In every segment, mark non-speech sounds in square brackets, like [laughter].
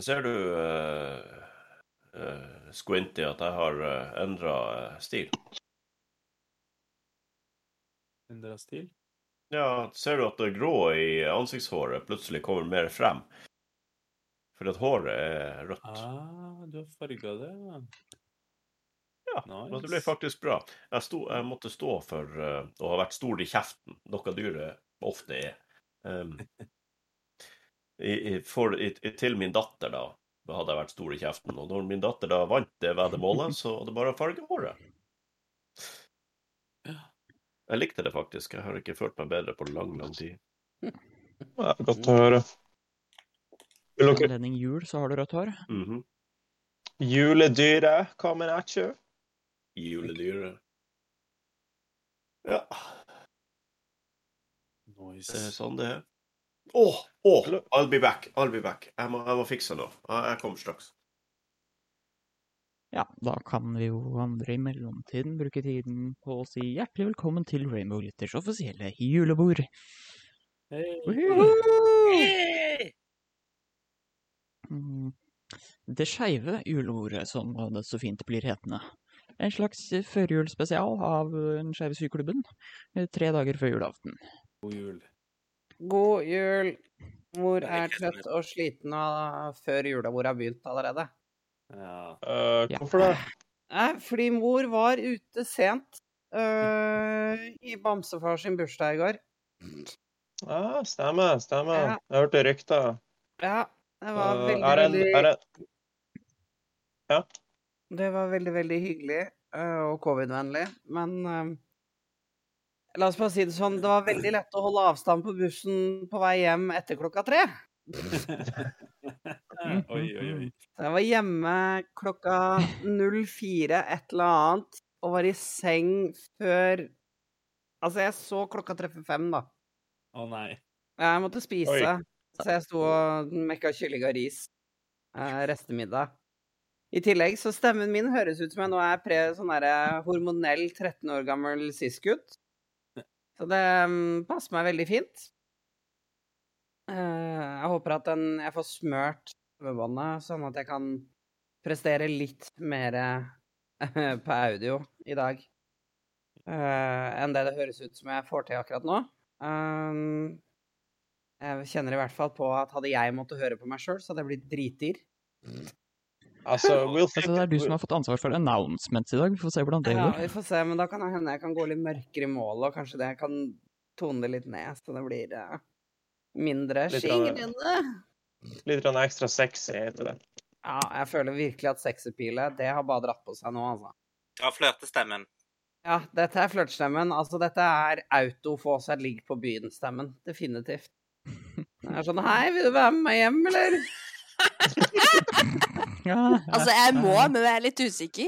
Ser du, uh, uh, Squinty, at jeg har uh, endra stil? Endra stil? Ja, ser du at det grå i ansiktshåret plutselig kommer mer frem? Fordi at håret er rødt. Ah, du har farga det? Ja, ja nice. men det ble faktisk bra. Jeg, sto, jeg måtte stå for uh, å ha vært stor i kjeften, noe dyret ofte er. Um, [laughs] i, i, for, i, til min datter, da, da hadde jeg vært stor i kjeften. Og når min datter da vant det veddemålet, [laughs] så var det bare å farge håret. Jeg likte det faktisk. Jeg har ikke følt meg bedre på lang, lang tid. [laughs] Det er godt å høre. Vil dere Anledning jul, så har du rødt hår. Mm -hmm. Juledyret kommer at you. Juledyret. Ja. Nice. Det er sånn det er. Å! Oh, oh, I'll be back. I'll be back. Jeg må, jeg må fikse noe. Jeg kommer straks. Ja, da kan vi jo andre i mellomtiden bruke tiden på å si hjertelig velkommen til Rainbow Glitters offisielle julebord. Hey. Mm. Det skeive julebordet, som det så fint blir hetende. En slags førjulsspesial av Den skeive syklubben tre dager før julaften. God jul. God jul. Mor er trøtt og sliten og før julebord har begynt allerede. Ja. Uh, hvorfor det? Nei, fordi mor var ute sent uh, i bamsefar sin bursdag i går. Ja, stemmer, stemmer. Ja. Jeg hørte rykter. Ja, det var uh, veldig, er en, veldig er en... Ja. Det var veldig, veldig hyggelig og covid-vennlig, men La oss bare si det sånn, det var veldig lett å holde avstand på bussen på vei hjem etter klokka tre. [laughs] oi, oi, oi. Så jeg var hjemme klokka 04 et eller annet og var i seng før Altså, jeg så klokka treffe fem, da. Å nei. Jeg måtte spise, oi. så jeg sto og mekka kylling og ris. Eh, restemiddag. I tillegg så stemmen min høres ut som jeg nå er pre sånn hormonell 13 år gammel cis-gutt. Så det um, passer meg veldig fint. Uh, jeg håper at den, jeg får smørt stemmebåndet, sånn at jeg kan prestere litt mer uh, på audio i dag uh, enn det det høres ut som jeg får til akkurat nå. Jeg kjenner i hvert fall på at hadde jeg måttet høre på meg sjøl, så hadde jeg blitt dritdyr. Altså, we'll altså, det er du som har fått ansvar for announcements i dag. Vi får se hvordan det går. Ja, vi får se, men da kan det hende jeg kan gå litt mørkere i målet, og kanskje det kan tone det litt ned, så det blir uh, mindre skingrende. Litt ekstra sexy heter det. Ja, jeg føler virkelig at sexappeale, det har bare dratt på seg nå, altså. Ja, flørtestemmen. Ja, dette er flørtestemmen. Altså, dette er auto få seg ligg på byen-stemmen. Definitivt. Det er sånn Hei, vil du være med meg hjem, eller? [laughs] ja, ja. Altså, jeg må, men jeg er litt usikker.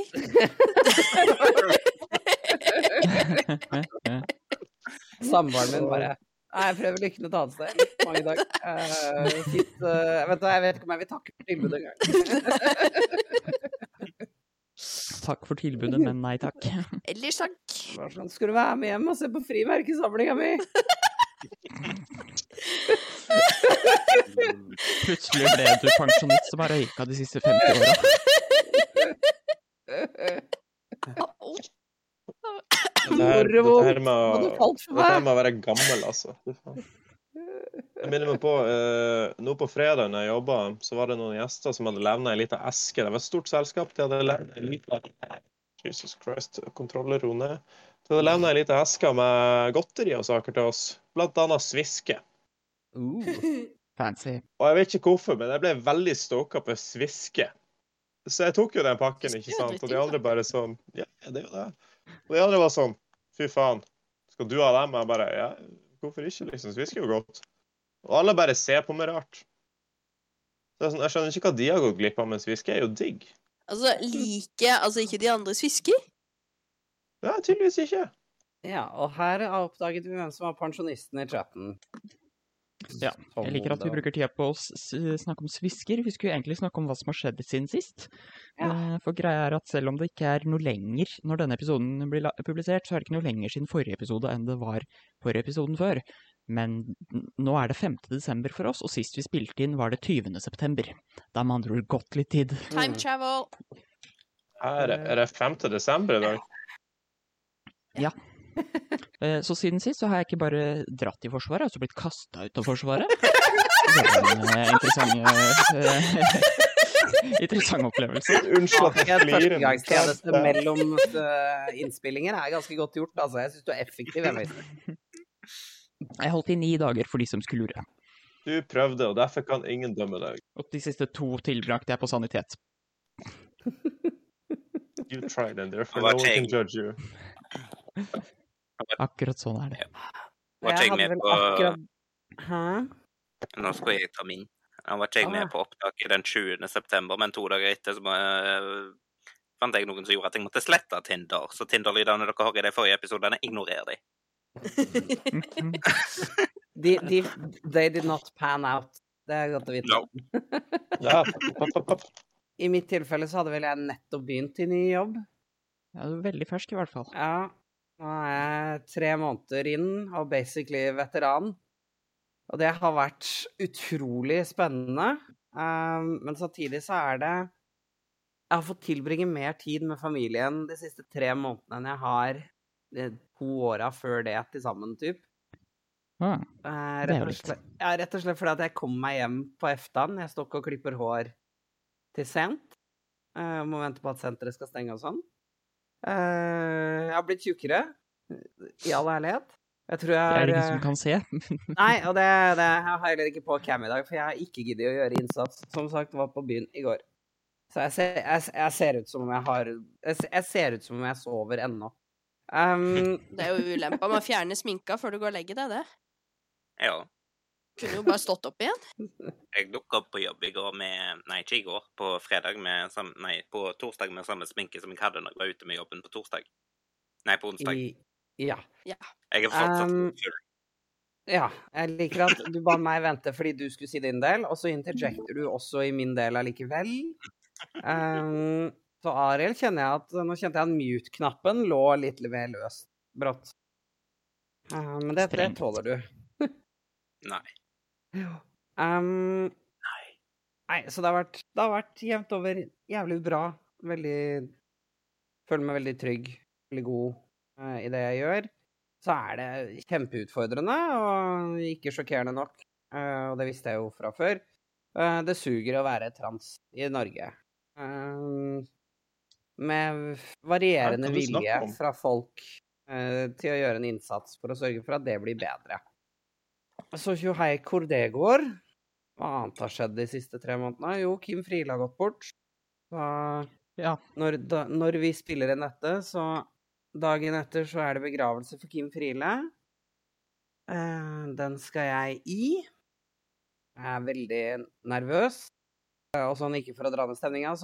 [laughs] Samboeren min bare Nei, jeg prøver lykken et annet sted. Mange dag. Uh, fint, uh, jeg, vet, jeg, vet, ikke om jeg vil takke for tilbudet engang. [laughs] takk for tilbudet, men nei takk. [laughs] Ellers takk. Hva Sånn, skal du være med hjem og se på frimerkesamlinga mi? Plutselig ble du pensjonist som har røyka de siste 50 åra. Det her, det her med, det her med å være gammel, altså. Jeg minner meg på uh, Nå på fredag når jeg jobba, så var det noen gjester som hadde levna ei lita eske. Det var et stort selskap. De hadde levna ei lita Jesus Christ, kontroller ro ned. De hadde levna ei lita eske med godteri og saker til oss, blant annet Sviske. Uh, [laughs] fancy. Og jeg vet ikke hvorfor, men jeg ble veldig stoka på Sviske. Så jeg tok jo den pakken, ikke sant? Og de andre bare sånn Ja, det er jo det. Og de andre var sånn Fy faen, skal du ha dem? Jeg bare Ja, hvorfor ikke, liksom? Svisker jo godt. Og alle bare ser på meg rart. Så jeg, sånn, jeg skjønner ikke hva de har gått glipp av, men sviske er jo digg. Altså, liker altså ikke de andre svisker? Ja, tydeligvis ikke. Ja, og her oppdaget vi hvem som var pensjonisten i chatten. Ja. Jeg liker at vi bruker tida på å snakke om svisker. Vi skulle egentlig snakke om hva som har skjedd siden sist. Ja. Eh, for greia er at selv om det ikke er noe lenger når denne episoden blir publisert, så er det ikke noe lenger siden forrige episode enn det var forrige episoden før. Men nå er det 5. desember for oss, og sist vi spilte inn var det 20. september. Det har med andre ord gått litt tid. Time travel. Er, er det 5. desember i dag? Eh, [laughs] Så siden sist så har jeg ikke bare dratt i Forsvaret, jeg har også blitt kasta ut av Forsvaret. Det var en eh, interessant, eh, [laughs] interessant opplevelse. Unnskyld at jeg flirer. førstegangstjeneste mellom eh, innspillinger er ganske godt gjort. Altså, jeg syns du er effektiv. Jeg. [laughs] Jeg holdt i ni dager for de som skulle lure. Du prøvde, og derfor kan ingen dømme deg. Og de siste to tilbrakte jeg på sanitet. You tried and therefore no one can judge you. Akkurat sånn er det. Var ikke Jeg jeg hadde med vel på akkurat Hæ? Nå skal jeg ta min. Jeg var ikke jeg Ah. med på opptaket den 20. september, men to dager etter så må, jeg- fant jeg noen som gjorde at jeg måtte slette Tinder. Så Tinder-lydene dere har i de forrige episodene, ignorer de. [laughs] De, de, they did not pan out. Det er godt å vite. No. I mitt tilfelle så hadde vel jeg nettopp begynt i ny jobb. Ja, du er veldig fersk i hvert fall. Ja. Nå er jeg tre måneder inn og basically veteran. Og det har vært utrolig spennende. Um, men samtidig så er det Jeg har fått tilbringe mer tid med familien de siste tre månedene enn jeg har de to åra før det til sammen, typ. Ah, Eh, Det er jo litt. ja, rett og slett fordi at jeg kom meg hjem på eftan. Jeg står ikke og klipper hår til sent. Jeg må vente på at senteret skal stenge og sånn. Eh, jeg har blitt tjukkere, i all ærlighet. Jeg tror det er jeg det ingen er som kan se. Nei, og det, det jeg har heller ikke på cam i dag, for jeg har ikke giddet å gjøre innsats. Som sagt, var på byen i går. Så jeg ser, jeg, jeg ser ut som om jeg har Jeg, jeg ser ut som om jeg sover ennå. Um, Det er jo ulempa med å fjerne sminka før du går og legger deg, det. Ja. Kunne jo bare stått opp igjen. Jeg dukka opp på jobb i går med Nei, ikke i går. På fredag med samme, Nei, på torsdag med samme sminke som jeg hadde når jeg var ute med jobben på torsdag. Nei, på onsdag. i, ja. Jeg er fortsatt Um, full. Ja, jeg liker at du ba meg vente fordi du skulle si din del, og så interjecter du også i min del allikevel. Um, så Arild kjenner jeg at Nå kjente jeg at mute-knappen lå litt mer løst brått. Uh, men det, det tåler du. [laughs] Nei. Um, nei, så det har vært, det har vært jevnt over jævlig bra. Veldig Føler meg veldig trygg, veldig god uh, i det jeg gjør. Så er det kjempeutfordrende og ikke sjokkerende nok. Uh, og det visste jeg jo fra før. Eh, det suger å være trans i Norge. Med varierende er vilje fra folk til å gjøre en innsats for å sørge for at det blir bedre. Så tjo hei hvor det går. Hva annet har skjedd de siste tre månedene? Jo, Kim Friele har gått bort. Så Ja. når, da, når vi spiller inn dette, så dagen etter så er det begravelse for Kim Friele. Eh, den skal jeg i. Jeg er veldig nervøs. Eh, Og sånn ikke for å dra ned stemninga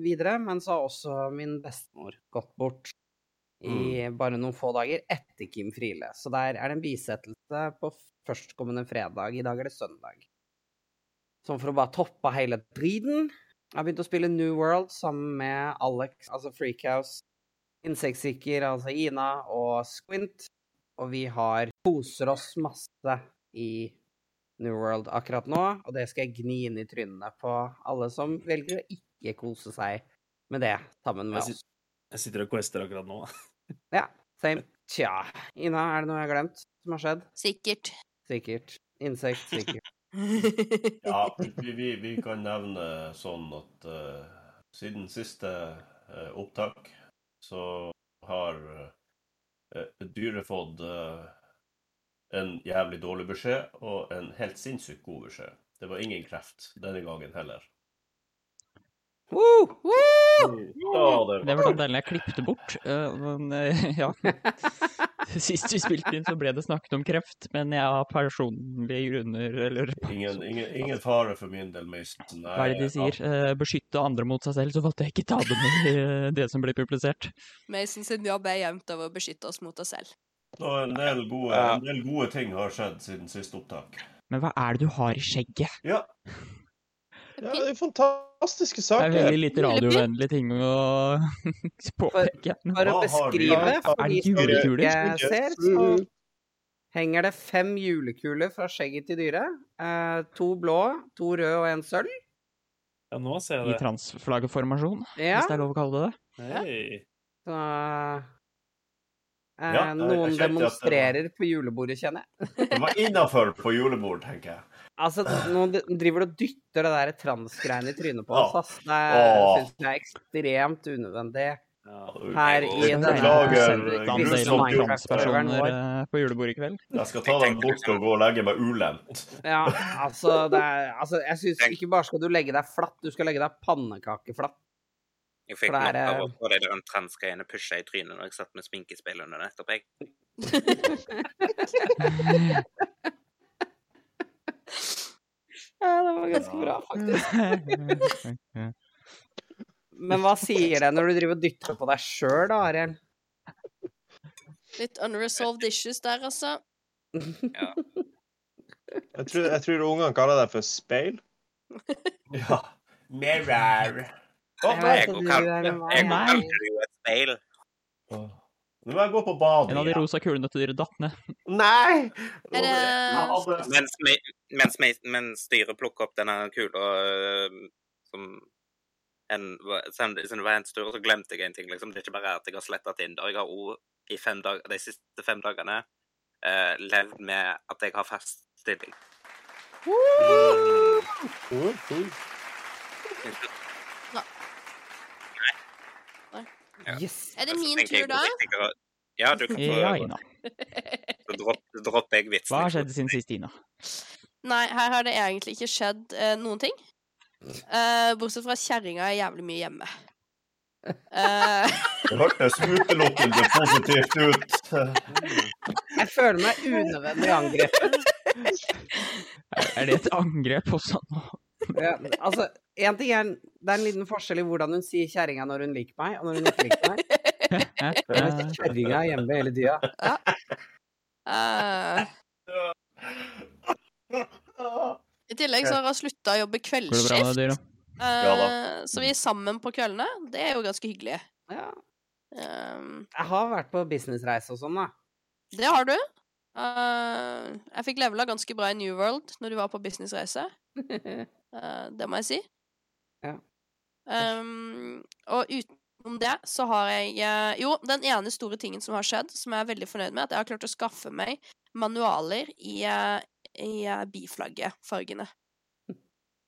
videre, men så har også min bestemor gått bort i bare noen få dager etter Kim Friele. Så der er det en bisettelse på førstkommende fredag. I dag er det søndag. Sånn for å bare toppe hele driten. Jeg har begynt å spille New World sammen med Alex, altså Freakhouse, Insektsikker, altså Ina, og Squint. Og vi har koser oss masse i New World akkurat nå, og det skal jeg gni inn i trynene på alle som velger å ikke kose seg med det sammen med oss. Jeg sitter og quester akkurat nå. [laughs] Ja, same. Tja. Ina, er det noe jeg har glemt som har skjedd? Sikkert. Sikkert. Insekt, sikkert. [laughs] Ja, vi, vi, vi kan nevne sånn at uh, siden siste uh, opptak så har uh, dyret fått en jævlig dårlig beskjed og en helt sinnssykt god beskjed. Det var ingen kreft denne gangen heller. Woo! Woo! Det var den delen jeg klippte bort. eh, Men eh, ja. [laughs] Sist vi spilte inn, så ble det snakket om kreft, men jeg har personlige grunner, eller ingen, ingen, ingen fare for min del, Mason. hva er det de sier? Eh, Beskytte andre mot seg selv, så valgte jeg ikke ta det med i det som ble publisert. Mason sin jobb er jevnt over å beskytte oss mot oss selv. Og en del, gode, en del gode ting har skjedd siden siste opptak. Men hva er det du har i skjegget? Ja, Ja, det er fantastiske Det er veldig lite radiovennlige ting å [laughs] påpeke. For å beskrive, for de som ikke ser, så henger det fem julekuler fra skjegget til dyret. Eh, to blå, to røde og en sølv. Ja, nå ser I jeg det. transflaggeformasjon, Ja, hvis det er lov å kalle det det. Hey. så eh, Ja, Noen det var- demonstrerer på julebordet, kjenner jeg. Det var innafor på julebord, tenker jeg. Altså, nå driver du og dytter det der transgreiene i trynet på oss, ass. Det syns jeg er ekstremt unødvendig. Her i den er Minecraft-serveren eh, på julebordet i kveld? Jeg skal ta den bort og gå og legge meg ulendt. Ja, altså, det er, altså Jeg syns ikke bare skal du legge deg flatt, du skal legge deg pannekakeflatt. Jeg fikk nok av å få de der transgreiene pusha i trynet når jeg satt med sminkespeil under nettopp, jeg. [laughs] [laughs] [laughs] Ja, det var ganske bra, faktisk. [laughs] Men hva sier det når du driver og dytter på deg sjøl, da, Ariel? Litt unresolved issues der, altså. [laughs] Jeg tror, jeg tror ungene kaller det for speil. Ja. Mirror. Oh, Jeg går det jo et speil. Nå må jeg gå på badet En av de rosa kulene til dyret datt ned. Nei! Er det- Mens, mens, mens styret plukker opp denne kula øh, som en, siden det var en stor, så glemte jeg en ting. liksom. Det er ikke bare at jeg har sletta Tinder. Jeg har òg i fem dag, de siste fem dagene eh, levd med at jeg har fast stilling. Uh, uh. Yes. Er det min tur da? Ja, du kan få Ja, Ina. Så dropp, dropper jeg vitsen. Hva har skjedd siden sist, Ina? Nei, her har det egentlig ikke skjedd eh, noen ting. Eh, bortsett fra at kjerringa er jævlig mye hjemme. Eh, [laughs] Det hørtes utelukkende positivt ut. Jeg føler meg unødvendig angrepet. Er, er det et angrep også nå? Ja, altså, en ting er Det er en liten forskjell i hvordan hun sier kjerringa når hun liker meg, og når hun ikke liker meg. [laughs] Eh, Kjerringa er hjemme hele tida. eh, I tillegg så har hun slutta å jobbe kveldsskift. dyra? eh, så vi er sammen på kveldene. Det er jo ganske hyggelig. Ja. Um, Jeg har vært på businessreise og sånn, da. det har du. Uh, jeg fikk levela ganske bra i New World når du var på businessreise. Uh, [laughs] det må jeg si. Ja. Um, og utenom det så har jeg Jo, den ene store tingen som har skjedd, som jeg er veldig fornøyd med, at jeg har klart å skaffe meg manualer i, i eh, biflaggefargene.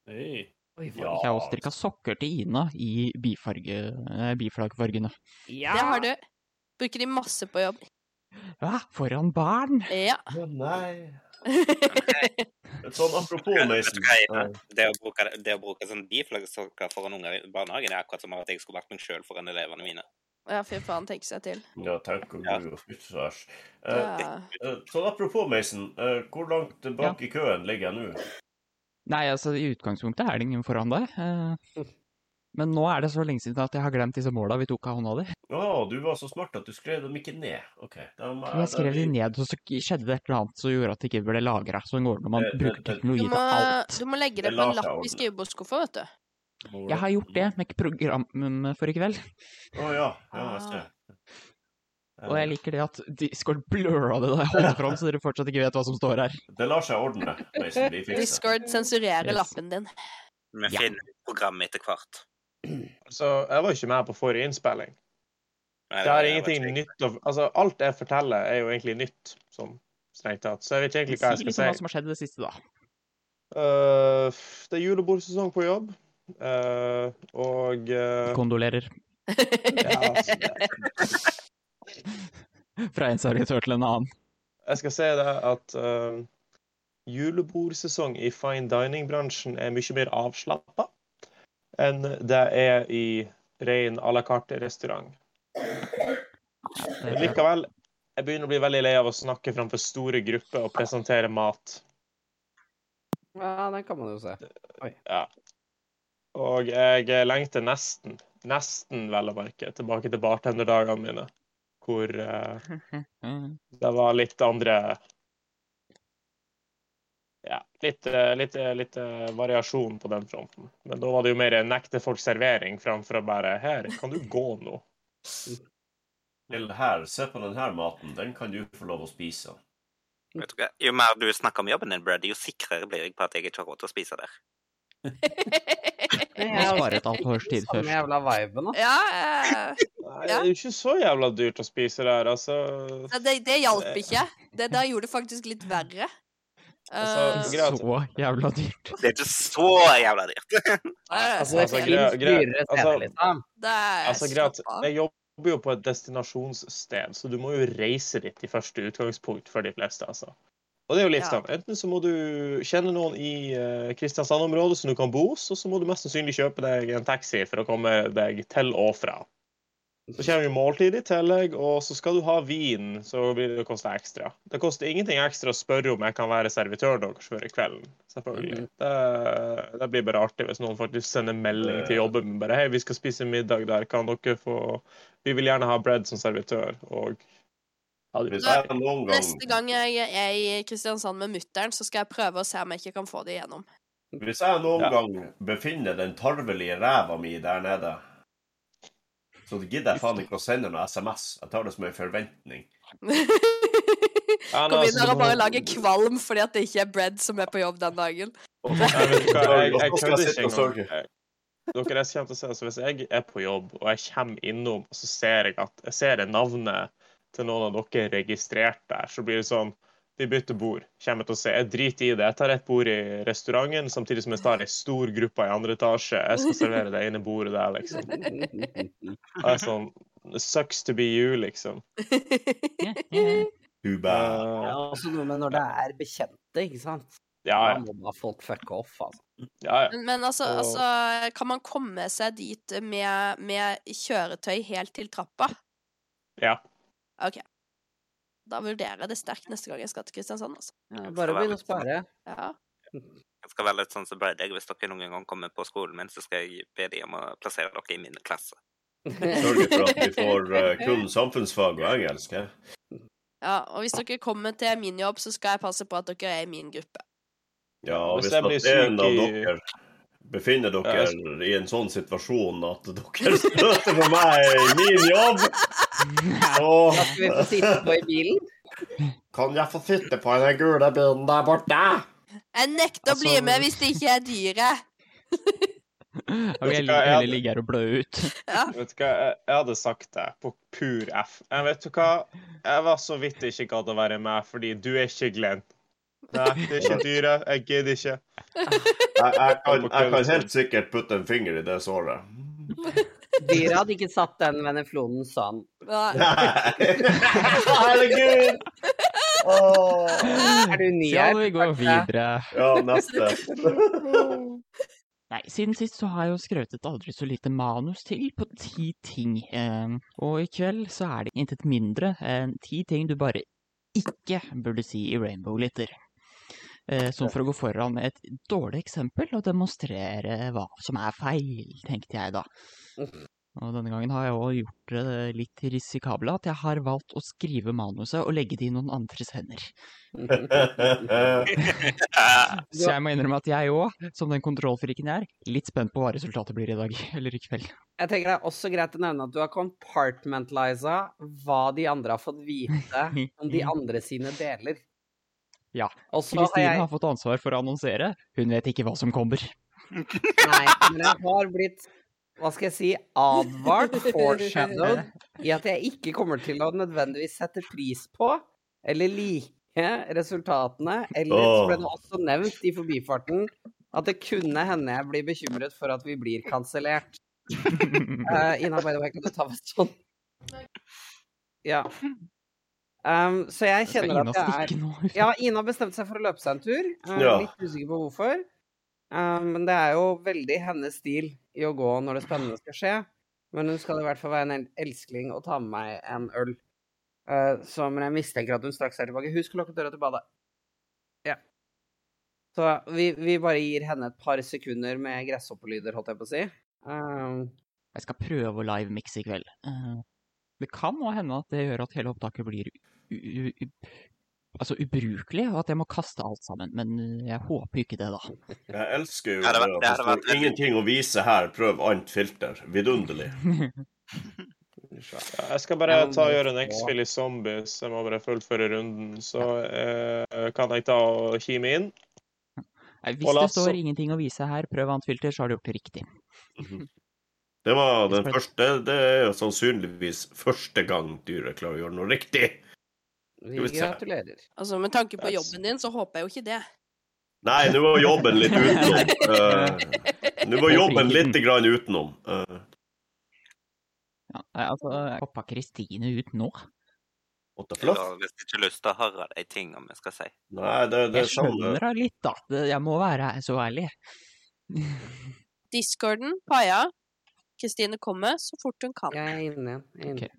Hei. Oi, Ja. Jeg har også strikka sokker til Ina i bifarge, eh, biflaggfargene. Ja. Det har du. Bruker de masse på jobb. Ja, foran barn! Ja. Å nei. [laughs] Sånn apropos, Mason. Det å bruke, det å bruke sånn biflaggsokker foran unger i barnehagen er akkurat som at jeg skulle vært meg sjøl foran elevene mine. Ja, fy faen, tenke seg til. Ja, tenk om Ja. du og fyttesvæsj. Eh, Ja. eh, Sånn apropos, Mason. eh, Hvor langt bak i køen ligger jeg nå? Nei, altså, i utgangspunktet er det ingen foran deg. eh, [laughs] Men nå er det så lenge siden at jeg har glemt disse måla vi tok av hånda di. Å, du var så smart at du skrev dem ikke ned. OK. Da må Jeg skrev de ned, og så skjedde det et eller annet som gjorde at det ikke ble lagra. Sånn går det når man Det- det- bruker det- teknologi til alt. du må legge det Det på en lapp i skrivebordsskuffa, vet du. Jeg har gjort det med programmet for i kveld, Å ja. Ja, [laughs] jeg ser. og jeg liker det at Discord blurra det da jeg holdt fram, så dere fortsatt ikke vet hva som står her. [laughs] Det lar seg ordne. Discord sensurerer Yes. lappen din. Vi Ja. finner programmet etter hvert. [clears throat] Så jeg var ikke med på forrige innspilling. Nei, Det er ingenting nytt å Altså, alt jeg forteller, er jo egentlig nytt, sånn strengt tatt. Så jeg vet ikke egentlig hva Si jeg litt skal om hva som har skjedd i det siste, da. Uh, det er julebordsesong på jobb, og uh, Kondolerer. ja, altså, [laughs] Fra en servitør til en annen. Jeg skal si det at uh, julebordsesong i fine dining-bransjen er mye mer avslappa enn det er i ren à la carte-restaurant. Likevel, jeg begynner å bli veldig lei av å snakke framfor store grupper og presentere mat. Ja, den kan man jo se. Ja. Og jeg lengter nesten, nesten vel å merke, tilbake til bartenderdagene mine. Hvor Mm. det var litt andre Ja, litt, eh, litt, eh, litt variasjon på den fronten. Men da var det jo mer nekte folk servering framfor å bare Her, kan du gå nå? Lille her, se på denne maten. Den kan du få lov å spise. Vet du hva? Jo mer du snakker om jobben din, Brad, jo sikrere blir jeg på at jeg ikke har råd til å spise der. [laughs] Må spare et halvt års tid først. jævla viben, ja, eh, Nei, det er jo ikke så jævla dyrt å spise der, altså. det, det hjalp ikke. Det der gjorde det faktisk litt verre. Altså, Eh. Så jævla dyrt. Det er ikke så jævla dyrt. eh, [laughs] Altså, det Altså, finnes dyrere Altså- steder, liksom. Altså, greit, jeg jobber jo på et destinasjonssted, så du må jo reise dit i første utgangspunkt for de fleste, altså. Og det er jo litt Ja. sånn, enten så må du kjenne noen i uh, Kristiansand-området som du kan bo hos, og så må du mest sannsynlig kjøpe deg en taxi for å komme deg til og fra. Så kommer jo måltid i tillegg, og så skal du ha vin, så blir det koste ekstra. Det koster ingenting ekstra å spørre om jeg kan være servitøren deres før i kvelden. Selvfølgelig. Det, det blir bare artig hvis noen faktisk sender melding til jobben bare hei, vi skal spise middag der, kan dere få Vi vil gjerne ha bread som servitør, og jeg noen gang, Neste gang jeg er i Kristiansand med mutter'n, så skal jeg prøve å se om jeg ikke kan få det igjennom. hvis jeg noen Ja. gang befinner den tarvelige ræva mi der nede, så gidder jeg faen ikke å sende noe SMS. Jeg tar det som en forventning. [laughs] Kom inn her og bare lage kvalm fordi at det ikke er bread som er på jobb den dagen. Jeg jeg, jeg kødder ikke engang. Dere er kjent til å se, altså Hvis jeg er på jobb og jeg kommer innom og så ser jeg at jeg ser det navnet til noen av dere registrert der, så blir det sånn Vi bytter bord. Kommer til å se. Jeg driter i det. Jeg tar et bord i restauranten samtidig som jeg tar ei stor gruppe i andre etasje. Jeg skal servere det ene bordet der, liksom. Det er sånn sucks to be you, liksom. Too bad. Uh, Ja, også noe med når det er bekjente, ikke sant? ja, ja. Da må da folk fucke off, altså. ja, ja. Men, men altså, Og- altså Kan man komme seg dit med, med kjøretøy helt til trappa? Ja. OK. Da vurderer jeg det sterkt neste gang jeg skal til Kristiansand, altså. Ja, bare begynn å spare. Ja. Jeg skal være litt sånn som så Jeg, hvis dere noen gang kommer på skolen min, så skal jeg be de om å plassere dere i min klasse. Sørge for at vi får eh, kun samfunnsfag og engelsk. eh. ja. Og hvis dere kommer til min jobb, så skal jeg passe på at dere er i min gruppe. Ja, og Hvis hvis jeg blir syk av i- dere befinner Ja, dere i en sånn situasjon at dere støter på meg i min jobb, Da [laughs] skal vi få sitte på i bilen. kan jeg få sitte på den gule bilen der borte. Jeg nekter å bli Altså- med hvis det ikke er dyret. [laughs] Vil jeg jeg heller ligge her og blø ut. [laughs] Ja. Vet du hva, jeg, jeg hadde sagt det på pur F. Jeg vet du hva, jeg var så vidt ikke gadd å være med, fordi du er ikke Glenn. Nei, det er ikke dyret. Jeg gidder ikke. [laughs] Jeg, jeg, kan, jeg kan helt sikkert putte en finger i det såret. Dyret hadde ikke satt den veneflonen sånn. Nei! [laughs] Herregud! Åh. Er du ny her? Ja, vi går videre. Ja, neste. Nei, siden sist så har jeg jo skrevet et aldri så lite manus til på ti ting. Eh, og i kveld så er det intet mindre enn ti ting du bare ikke burde si i Rainbow Litter. Eh, som for å gå foran med et dårlig eksempel og demonstrere hva som er feil, tenkte jeg da. Og denne gangen har jeg òg gjort det litt risikable at jeg har valgt å skrive manuset og legge det i noen andres hender. [laughs] Så jeg må innrømme at jeg òg, som den kontrollfriken jeg er, litt spent på hva resultatet blir i dag, [laughs] eller i kveld. Jeg tenker det er også greit å nevne at du har compartmentaliza hva de andre har fått vite om de [laughs] andre sine deler. Ja. Og har Kristine jeg har fått ansvar for å annonsere, hun vet ikke hva som kommer. Nei, men jeg har blitt hva skal jeg si, advart, foreshadowed, i at jeg ikke kommer til å nødvendigvis sette pris på eller like resultatene. Eller så ble det også nevnt i forbifarten at det kunne hende jeg blir bekymret for at vi blir kansellert. Uh, [laughs] Ina, by the way, kan du ta meg sånn? Ja. Um, så jeg kjenner at jeg er [laughs] ja, Ina bestemte seg for å løpe seg en tur. Er Ja. Litt usikker på hvorfor. Um, men det er jo veldig hennes stil i å gå når det spennende skal skje. Men hun skal i hvert fall være en elskling og ta med meg en øl. Uh, så, men jeg mistenker at hun straks er tilbake. Husk å lukke døra til badet. Ja. Så vi, vi bare gir henne et par sekunder med gresshoppelyder, holdt jeg på å si. Um, Jeg skal prøve å live-mikse i kveld. Eh, Det kan nå hende at det gjør at hele opptaket blir u u u altså ubrukelig, og at jeg må kaste alt sammen. Men eh, jeg håper ikke det, da. Jeg elsker jo det at det det vært står ingenting å vise her, prøv annet filter. Vidunderlig. [laughs] Jeg skal bare ta og gjøre en X-Fill i Zombies. Jeg må bare fullføre runden. Så eh, kan jeg ta og kime inn. Hvis det står ingenting å vise her, prøv annet filter, så har du gjort det riktig. [laughs] Det var den første Det er sannsynligvis første gang dyret klarer å gjøre noe riktig. Vi gratulerer. Altså, med tanke på jobben din, så håper jeg jo ikke det. Nei, nå var jobben litt [laughs] utenom. Uh, nå var jobben litt grann utenom. Uh. Ja, altså, hoppa Kristine ut nå? Hvis du ikke ikke lyst til å høre de tingene vi skal si. Nei, det, det jeg skjønner det litt, da. Jeg må være så ærlig. Discorden, Paia. Kristine kommer så fort hun kan. Jeg er inne. Jeg er inne. Okay.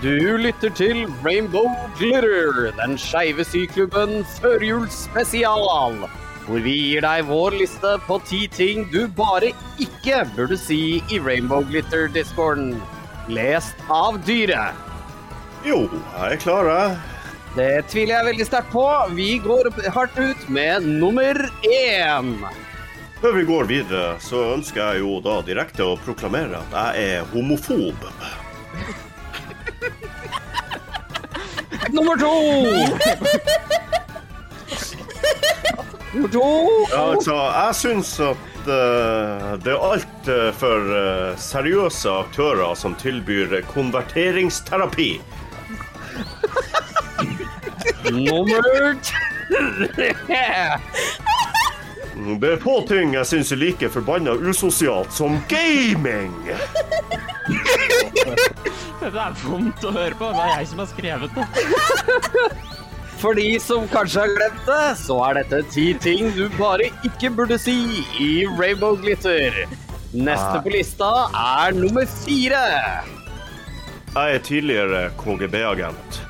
Du lytter til Rainbow Glitter, den skeive syklubben førjulsspesial. Hvor vi gir deg vår liste på ti ting du bare ikke burde si i Rainbow Glitter-discorden. Lest av dyret. Jo, jeg er klar, jeg. Det tviler jeg veldig sterkt på. Vi går hardt ut med nummer én. Før vi går videre, så ønsker jeg jo da direkte å proklamere at jeg er homofob. [laughs] nummer to! nummer to. Ja, altså, jeg syns at uh, det er altfor uh, eh, seriøse aktører som tilbyr konverteringsterapi. Nummer tre. Det er få ting jeg syns er like forbanna usosialt som gaming. [laughs] Det er vondt å høre på. Det er jeg som har skrevet det. For de som kanskje har glemt det, så er dette ti ting du bare ikke burde si i Rainbow Glitter. Neste ah. på lista er nummer fire. Jeg er tidligere KGB-agent.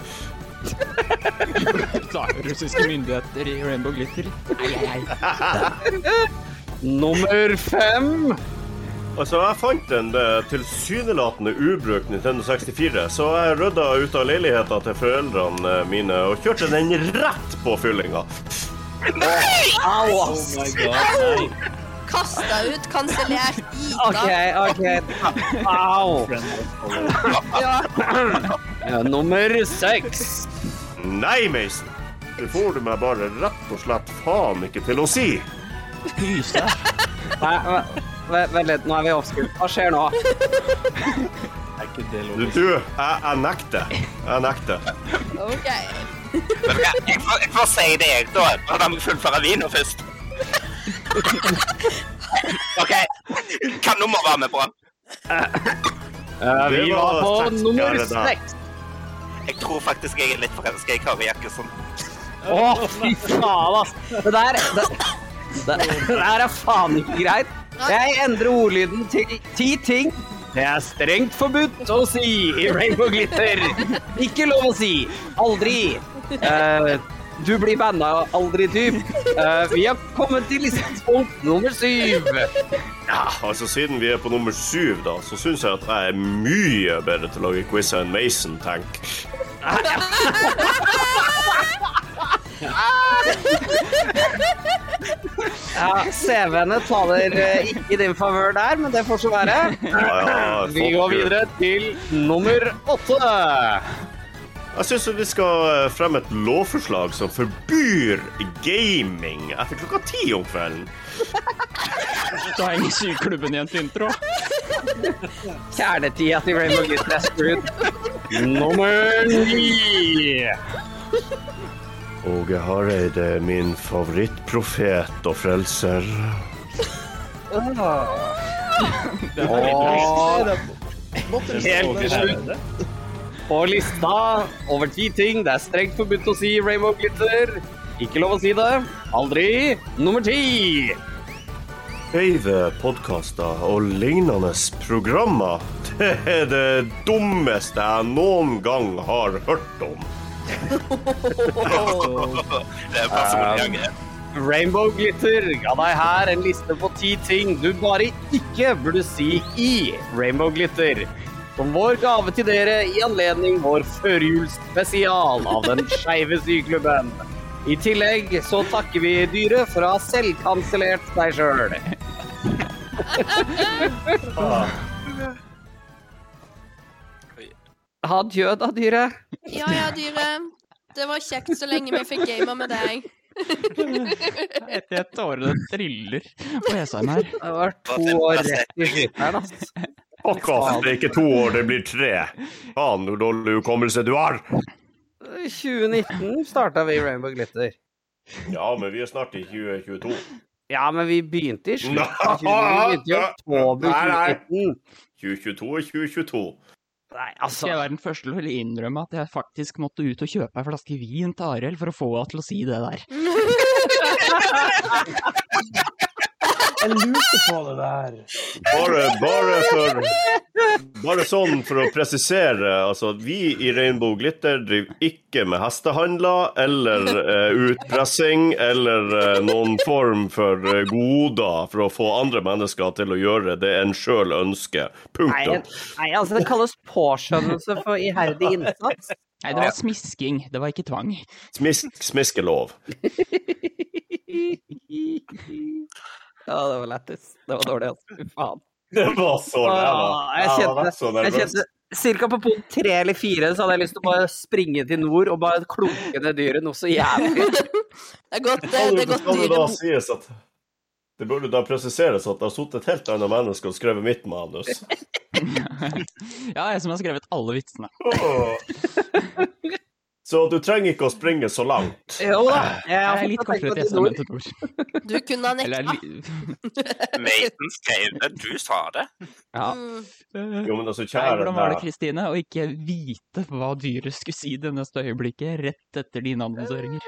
Russiske myndigheter i Rainbow Glitter. Ei, ei, ei. Nummer fem. Altså, Jeg fant en tilsynelatende ubrukt Nintendo 64, så jeg rydda ut av leiligheta til foreldrene mine og kjørte den rett på fyllinga. Nei! Au! Oh my god. Kasta ut, kansellert, gita. OK, OK. Au! Ja. Nummer seks. Nei, Mason. Det får du meg bare rett og slett faen ikke til å si. Pyse. [laughs] Vent litt, nå er vi offskutt. Hva skjer nå? Du, du jeg, jeg nekter. Jeg nekter. OK. Jeg får, jeg får si det, jeg, da. må jeg fullføre vina først. OK. Hva nummer var vi på? Uh, vi var på nummer seks. Jeg tror faktisk jeg er litt forelska i Kari Jakkesson. Å, fy faen, ass. Det der det, det, det der er faen ikke greit. Jeg endrer ordlyden til ti ting det er strengt forbudt å si i Rainbow Glitter. Ikke lov å si. Aldri. Uh, du blir banna aldri typ. Uh, vi har kommet til lisenspunkt nummer syv. Ja, altså Siden vi er på nummer syv, da, så syns jeg at jeg er mye bedre til å lage quiz enn Mason, tenk. Ja, CV-ene taler eh, ikke i din favør der, men det får så være. Vi går videre til nummer åtte. Jeg syns vi skal eh, fremme et lovforslag som forbyr gaming etter klokka ti om kvelden. [laughs] Da henger syklubben i en intro. [laughs] Kjernetida til Rainbow Gutten er screwed. Nummer ni. Åge Hareide er min favorittprofet og frelser. Oh. Og helt til slutt på lista over ti ting det er strengt forbudt å si Rainbow Glitter. Ikke lov å si det. Aldri. Nummer ti. Skeive podkaster og lignende programmer, det er det dummeste jeg noen gang har hørt om. det er personlig um, Rainbow Glitter ga deg her en liste på ti ting du bare ikke burde si i Rainbow Glitter som vår gave til dere i anledning vår førjulsspesial av Den skeive syklubben. I tillegg så takker vi dyret for å ha selvkansellert seg sjøl. Adjø da, dyret. Ja ja, dyret. Det var kjekt så lenge vi fikk gama med deg. Etter et tårene triller på Esheim her. Det var to år rett i skyteren, altså. Akkurat, det er ikke to år, det blir tre. Faen, hvor dårlig hukommelse du har. 2019 starta vi Rainbow Glitter. Ja, men vi er snart i 2022. Ja, men vi begynte i slutten av 2019. Vi begynte i oktober nei, nei. 2022 er 2022. Nei, altså jeg var den første til å innrømme at jeg faktisk måtte ut og kjøpe ei flaske vin til Arild for å få henne til å si det der. [laughs] Jeg lurte på det der. Bare, bare for Bare sånn for å presisere, altså vi i Rainbow Glitter driver ikke med hestehandler eller eh, utpressing eller eh, noen form for eh, goder for å få andre mennesker til å gjøre det en sjøl ønsker. nei, nei, altså det kalles påskjønnelse for iherdig innsats. Nei, det var smisking, det var ikke tvang. Smisk, smiskelov. [laughs] Ja, det var lættis. Det var dårlig, altså. Fy faen. [laughs] Det var så Åh, jeg kjente, jeg kjente Cirka på punkt tre eller fire så hadde jeg lyst til å bare springe til nord og bare klunke ned dyret noe så jævlig. [laughs] Det er godt, det, det er godt skal da sies at Det burde da presiseres at det har sittet et helt annet menneske og skrevet mitt manus. [laughs] Ja, jeg som har skrevet alle vitsene. Så du trenger ikke å springe så langt. Jo da. Jeg har litt kortere enn til. Du kunne ha nekta. [laughs] Maiden skrev det, du sa det. Ja. Mm. Jo, men altså, kjære hvordan var det. Kristine, å ikke vite hva dyret skulle si det neste øyeblikket, rett etter dine annonseringer?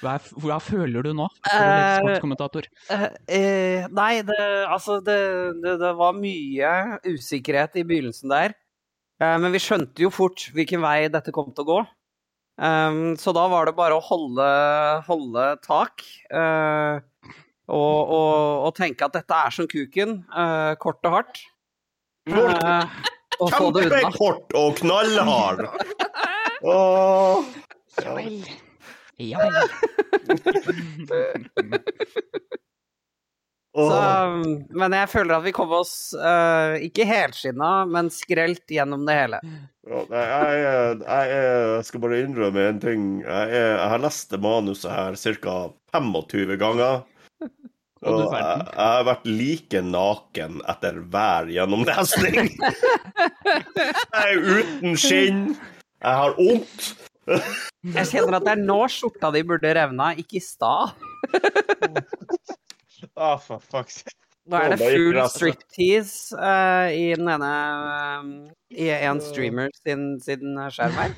Hva, er- hva føler du nå, som Eh, sportskommentator? Uh, eh, nei, det, altså det, det, det var mye usikkerhet i begynnelsen der. Eh, men vi skjønte jo fort hvilken vei dette kom til å gå. Um, så da var det bare å holde, holde tak. uh, og, og, og tenke at dette er som kuken. uh, kort og hardt. Uh, [laughs] og få det unna. Kjempekort og knallhard. [laughs] Oh, Ja vel. Ja vel. Så, um, men jeg føler at vi kom oss uh, ikke helskinna, men skrelt gjennom det hele. Ja, jeg, jeg, er- jeg skal bare innrømme en ting. Jeg, jeg har lest det manuset her ca. 25 ganger. [laughs] Og jeg, jeg har vært like naken etter hver gjennomlesning. [laughs] Jeg er uten skinn. Jeg har vondt. Jeg kjenner at det er nå skjorta di burde revna, ikke i stad. [laughs] [laughs] Ah, for fuck's sake. Nå er det full altså. striptease uh, i den ene eh, I en streamer sin, sin skjerm her.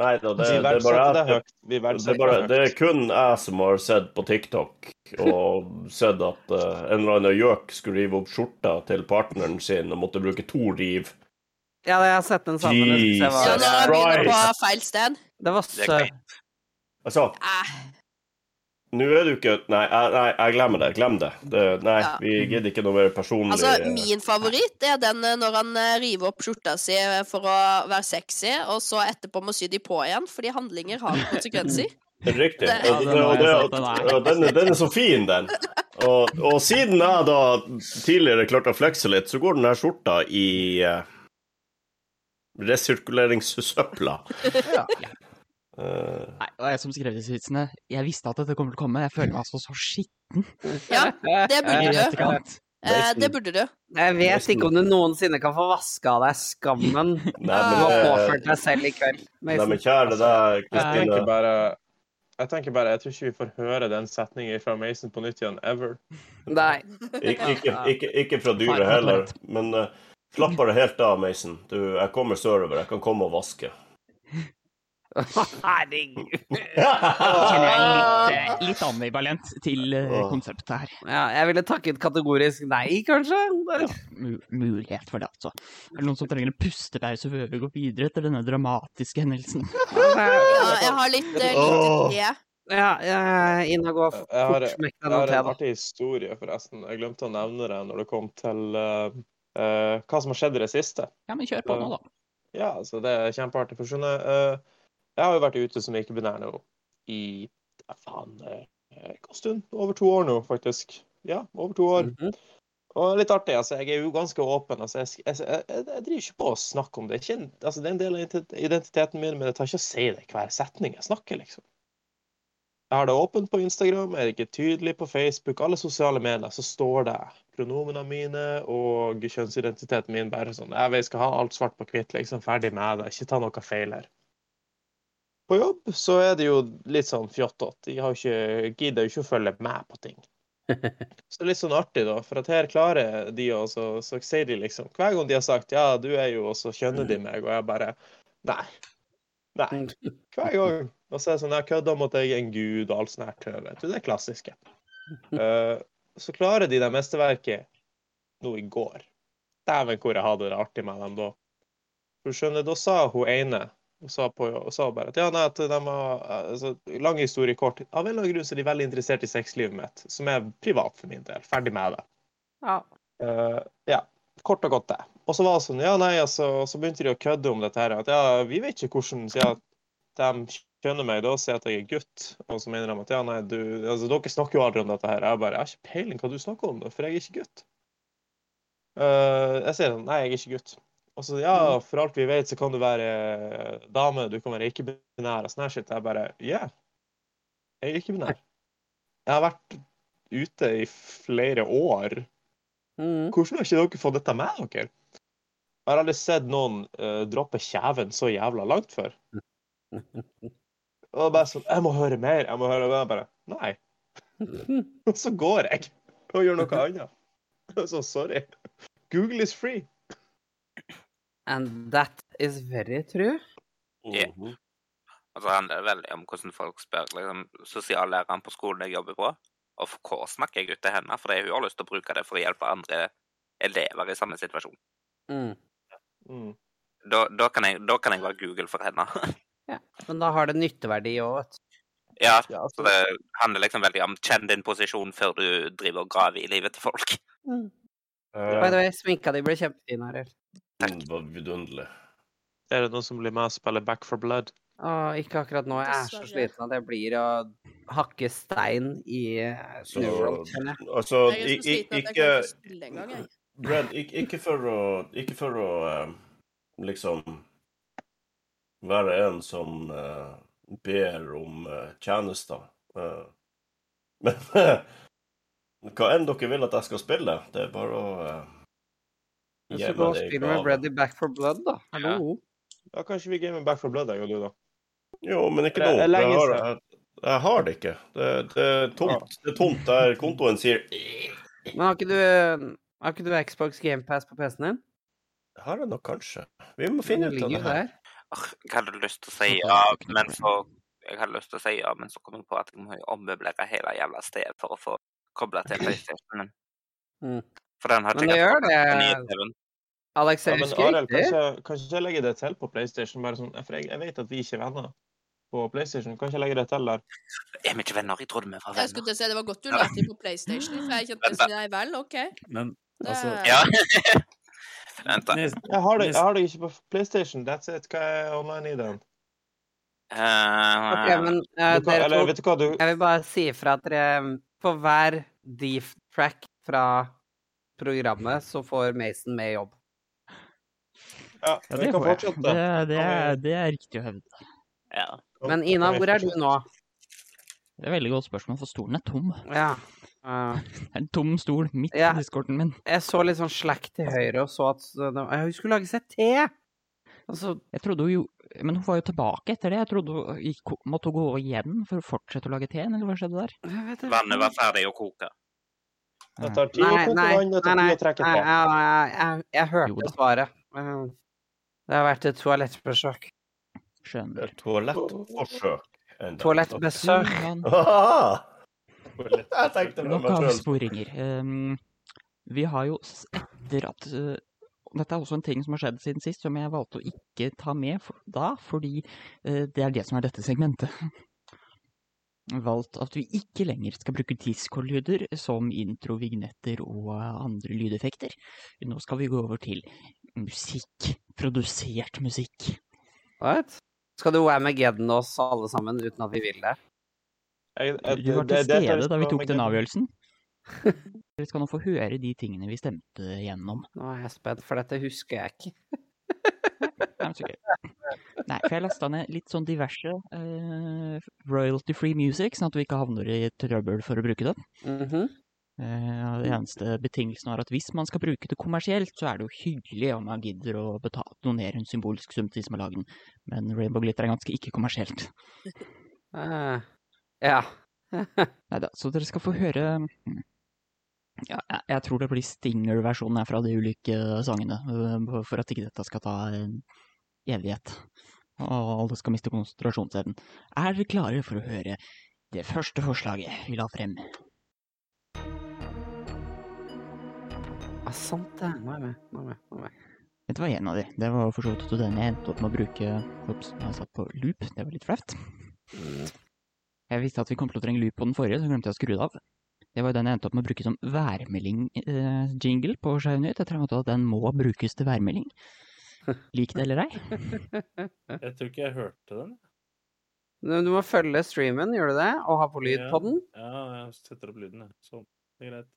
Nei da, det, det er bare det jeg. Det er, bare, det det er kun jeg som har sett på TikTok og sett at uh, en eller annen gjøk skulle rive opp skjorta til partneren sin og måtte bruke to riv. Ja, jeg har sett den sammen. Det, synes Ja, Jesus var, Christ. feil sted. det var søtt. Jeg sa greit. Altså, Eh, nå er du ikke Nei, nei, jeg glemmer det. Glem det. det nei, Ja. vi gidder ikke noe mer personlig altså, min favoritt er den eh, når han eh, river opp skjorta si for å være sexy, og så etterpå må sy de på igjen, fordi handlinger har [laughs] konsekvenser. Riktig. Det- ja, den, og, det, og, og den, den er så fin, den. Og, og siden jeg da tidligere klarte å flekse litt, så går den her skjorta i uh, resirkuleringssøpla. Ja. Eh, Nei, og jeg som skrev disse vitsene, jeg visste at dette kommer til å komme. Jeg føler meg altså så skitten Ja, det burde du. Eh, det burde du. Jeg vet ikke om du noensinne kan få vaska av deg skammen nei, du men, har eh, påført deg selv i kveld. nei, men kjære deg, Jeg Kristine. bare jeg tenker bare, jeg tror ikke vi får høre den setningen fra Mason på nytt igjen, ever. Nei. Ikke, ikke, ikke, ikke fra dyret heller. Men uh, slapp bare helt av, Mason. Du, jeg kommer sørover. Jeg kan komme og vaske. Herregud. [laughs] Kjenner jeg litt, eh, litt ambivalent til eh, konseptet her. Ja, jeg ville takket kategorisk nei, kanskje. Ja, mulighet for det, altså. Er det noen som trenger en pustepause før vi går videre til denne dramatiske hendelsen? [laughs] Ja, jeg har litt, eh, Åh. lite te. Ja, ja, Ina, gå fort. Jeg har, fort jeg har en artig historie, forresten. Jeg glemte å nevne det når det kom til uh, uh, hva som har skjedd i det siste. Ja, men kjør på nå, da. Ja, så det er kjempeartig. For skjønner, eh, jeg har jo vært ute som ikke-binær nå i ja, faen, en god stund. Over to år nå, faktisk. Ja, over to år. Mm -hmm. Og litt artig, altså. Jeg er jo ganske åpen. altså. Jeg, jeg, jeg, jeg driver ikke på å snakke om det. Ikke, altså, det er en del av identiteten min, men jeg tar ikke å si det i hver setning jeg snakker, liksom. Jeg har det åpent på Instagram, jeg er ikke tydelig på Facebook. Alle sosiale medier så står det pronomene mine og kjønnsidentiteten min bare sånn Jeg skal ha alt svart på hvitt, liksom. Ferdig med det. Ikke ta noe feil her. På jobb så er det jo litt sånn fjottete. De har ikke, gidder jo ikke å følge med på ting. [laughs] Så det er litt sånn artig, da. For at her klarer de å så, så sier de liksom Hver gang de har sagt 'ja, du er jo', og så kjenner de meg, og jeg bare Nei. Nei. Hver gang. Og så er det sånn Jeg kødder om at jeg er en gud og alt sånt her tøv. Vet du, det er klassiske. Uh, [laughs] så klarer de det mesterverket nå i går. Dæven hvor jeg hadde det artig med dem da. For skjønner, Da sa hun ene og sa, på, og sa bare at ja, nei, at de har altså, Lang historie kort. Av en eller annen grunn så er de veldig interessert i sexlivet mitt, som er privat for min del. Ferdig med det. Ja. Uh, ja. Kort og godt, det. Og så var det sånn, ja, nei, altså, så begynte de å kødde om dette her. At ja, vi vet ikke hvordan siden de kjenner meg da, og sier at jeg er gutt, og så mener de at ja, nei, du altså, Dere snakker jo aldri om dette her. Jeg bare Jeg har ikke peiling hva du snakker om, da, for jeg er ikke gutt. Uh, jeg sier sånn Nei, jeg er ikke gutt. Og så ja, mm. for alt vi vet, så kan du være dame, du kan være ikke-binær og sånn her shit. Jeg bare Yeah, jeg er ikke-binær. Jeg har vært ute i flere år. Mm. Hvordan har ikke dere fått dette med dere? Jeg har aldri sett noen uh, droppe kjeven så jævla langt før. Og bare sånn Jeg må høre mer. Jeg må høre mer. Bare Nei. [laughs] Og så går jeg og gjør noe annet. [laughs] Så sorry. Google is free. And that is very true. Yeah. Og så handler det veldig om hvordan folk spør liksom, sosiallæreren på skolen jeg jobber på. Of course snakker jeg ut til henne, for hun har lyst til å bruke det for å hjelpe andre elever i samme situasjon. Mm. Mm. Da, da, kan jeg, da, kan jeg, være Google for henne. [laughs] Ja, Men da har det nytteverdi òg, vet du. Ja, så det handler liksom veldig om kjenn din posisjon før du driver og graver i livet til folk. Mm. Uh, By the way, sminka di ble kjempefin, Arild. Takk. Var vidunderlig. Er det noen som blir med og spiller Back for Blood? Åh, ikke akkurat nå. Jeg er så sliten at jeg blir å hakke stein i eh, Snowworld. Altså, ikke Brad, ikke for å Ikke for å eh, liksom være en som uh, ber om uh, tjenester. Uh, [laughs] men hva enn dere vil at jeg skal spille, det er bare å gi meg det og spille med Ready Back for Blood, da. Hallo? Ja, ja kanskje vi gamer Back for Blood, jeg og du, da. Jo, men ikke nå. Jeg, har, jeg, jeg har det ikke. Det, det, er tomt. Det er tomt der kontoen sier Men har ikke du, har ikke du Xbox GamePass på PC-en din? Det har jeg nok kanskje. Vi må finne ut av det her. Jeg hadde lyst til å si ja, men så jeg hadde lyst til å si ja, men så kom jeg på at jeg må ommøblere hele jævla stedet for å få kobla til [clears throat] PlayStation. Mm. For den hadde men det gjør det. Alex, ja, men Arild, kanskje, kanskje jeg legger det til på PlayStation? Bare sånn, for jeg, jeg vet at vi ikke er venner på PlayStation. Kanskje jeg legger det til der? Er vi ikke venner? Jeg trodde vi var venner. Jeg skulle til å si Det var godt du la til på PlayStation, for jeg kjente nei vel, OK. Men altså Ja. [laughs] [laughs] Vent, da. Jeg har, det, jeg har det ikke på PlayStation. That's it. Hva er online i den? Uh, OK, men uh, kan, dere eller, to, du... Jeg vil bare si ifra at dere På hver deef-track fra programmet så får Mason med jobb. Ja, ja det, får jeg. Det, det, er, det er riktig å hevde. Ja. Men Ina, hvor er du nå? Det er et veldig godt spørsmål, for stolen er tom. Ja. Uh, [laughs] en tom stol midt ja. i discorden min. Jeg så litt sånn slack til høyre og så at hun skulle lage seg te. Altså, jeg trodde hun jo Men hun var jo tilbake etter det. Jeg trodde hun gikk, måtte gå igjen for å fortsette å lage teen, eller hva skjedde der? Vannet var ferdig å koke. Det tar tid å koke vann, det tar tid å trekke te. Nei, jeg, jeg, jeg hørte svaret. Det har vært et toalettbesøk. Skjønner. Toalettforsøk. Toalettbesøk. [laughs] Jeg tenkte Nok avsporinger. Um, vi har jo etter at uh, Dette er også en ting som har skjedd siden sist, som jeg valgte å ikke ta med for, da, fordi uh, det er det som er dette segmentet. Valgt at vi ikke lenger skal bruke disco-lyder som intro, vignetter og andre lydeffekter. Nå skal vi gå over til musikk. Produsert musikk. What? Skal du Wamageddon oss alle sammen uten at vi vil det? Jeg, jeg, Du var til stede da vi tok den avgjørelsen. [laughs] Dere skal nå få høre de tingene vi stemte gjennom. Nå er jeg spent, for dette husker jeg ikke. Nei, så. Nei, for jeg lasta ned litt sånn diverse uh, royalty-free music, sånn at vi ikke havner i trøbbel for å bruke det. -hmm. uh, det eneste betingelsen var at hvis man skal bruke det kommersielt, så er det jo hyggelig om man gidder å betale, donere en symbolsk sum til de som har laget den. Men Rainbow Glitter er ganske ikke-kommersielt. Eh, [laughs] ja. [laughs] Neida, så dere skal få høre mm, ja, jeg, tror det blir Stinger-versjonen fra de ulike sangene, øh, for at ikke dette skal ta en evighet. Og alle skal miste konsentrasjonsevnen. Er dere klare for å høre det første forslaget vi la frem? Ja, sant det. Nå er jeg med. Nå er jeg med. Nå er jeg med. Dette var en av de. Det var for så vidt den jeg endte opp med å bruke Ops, jeg satt på loop. Det var litt flaut. Jeg visste at vi kom til å trenge loop på den forrige, så glemte jeg å skru det av. Det var jo den jeg endte opp med å bruke som værmelding-jingle på Skeiv Nytt. Jeg tror at den må brukes til værmelding. Lik det eller ei. [laughs] Jeg tror ikke jeg hørte den. Du du må følge streamen, gjør du det? Og ha på lyd på den? Ja, jeg setter opp lyden, jeg. Sånn. Det er greit.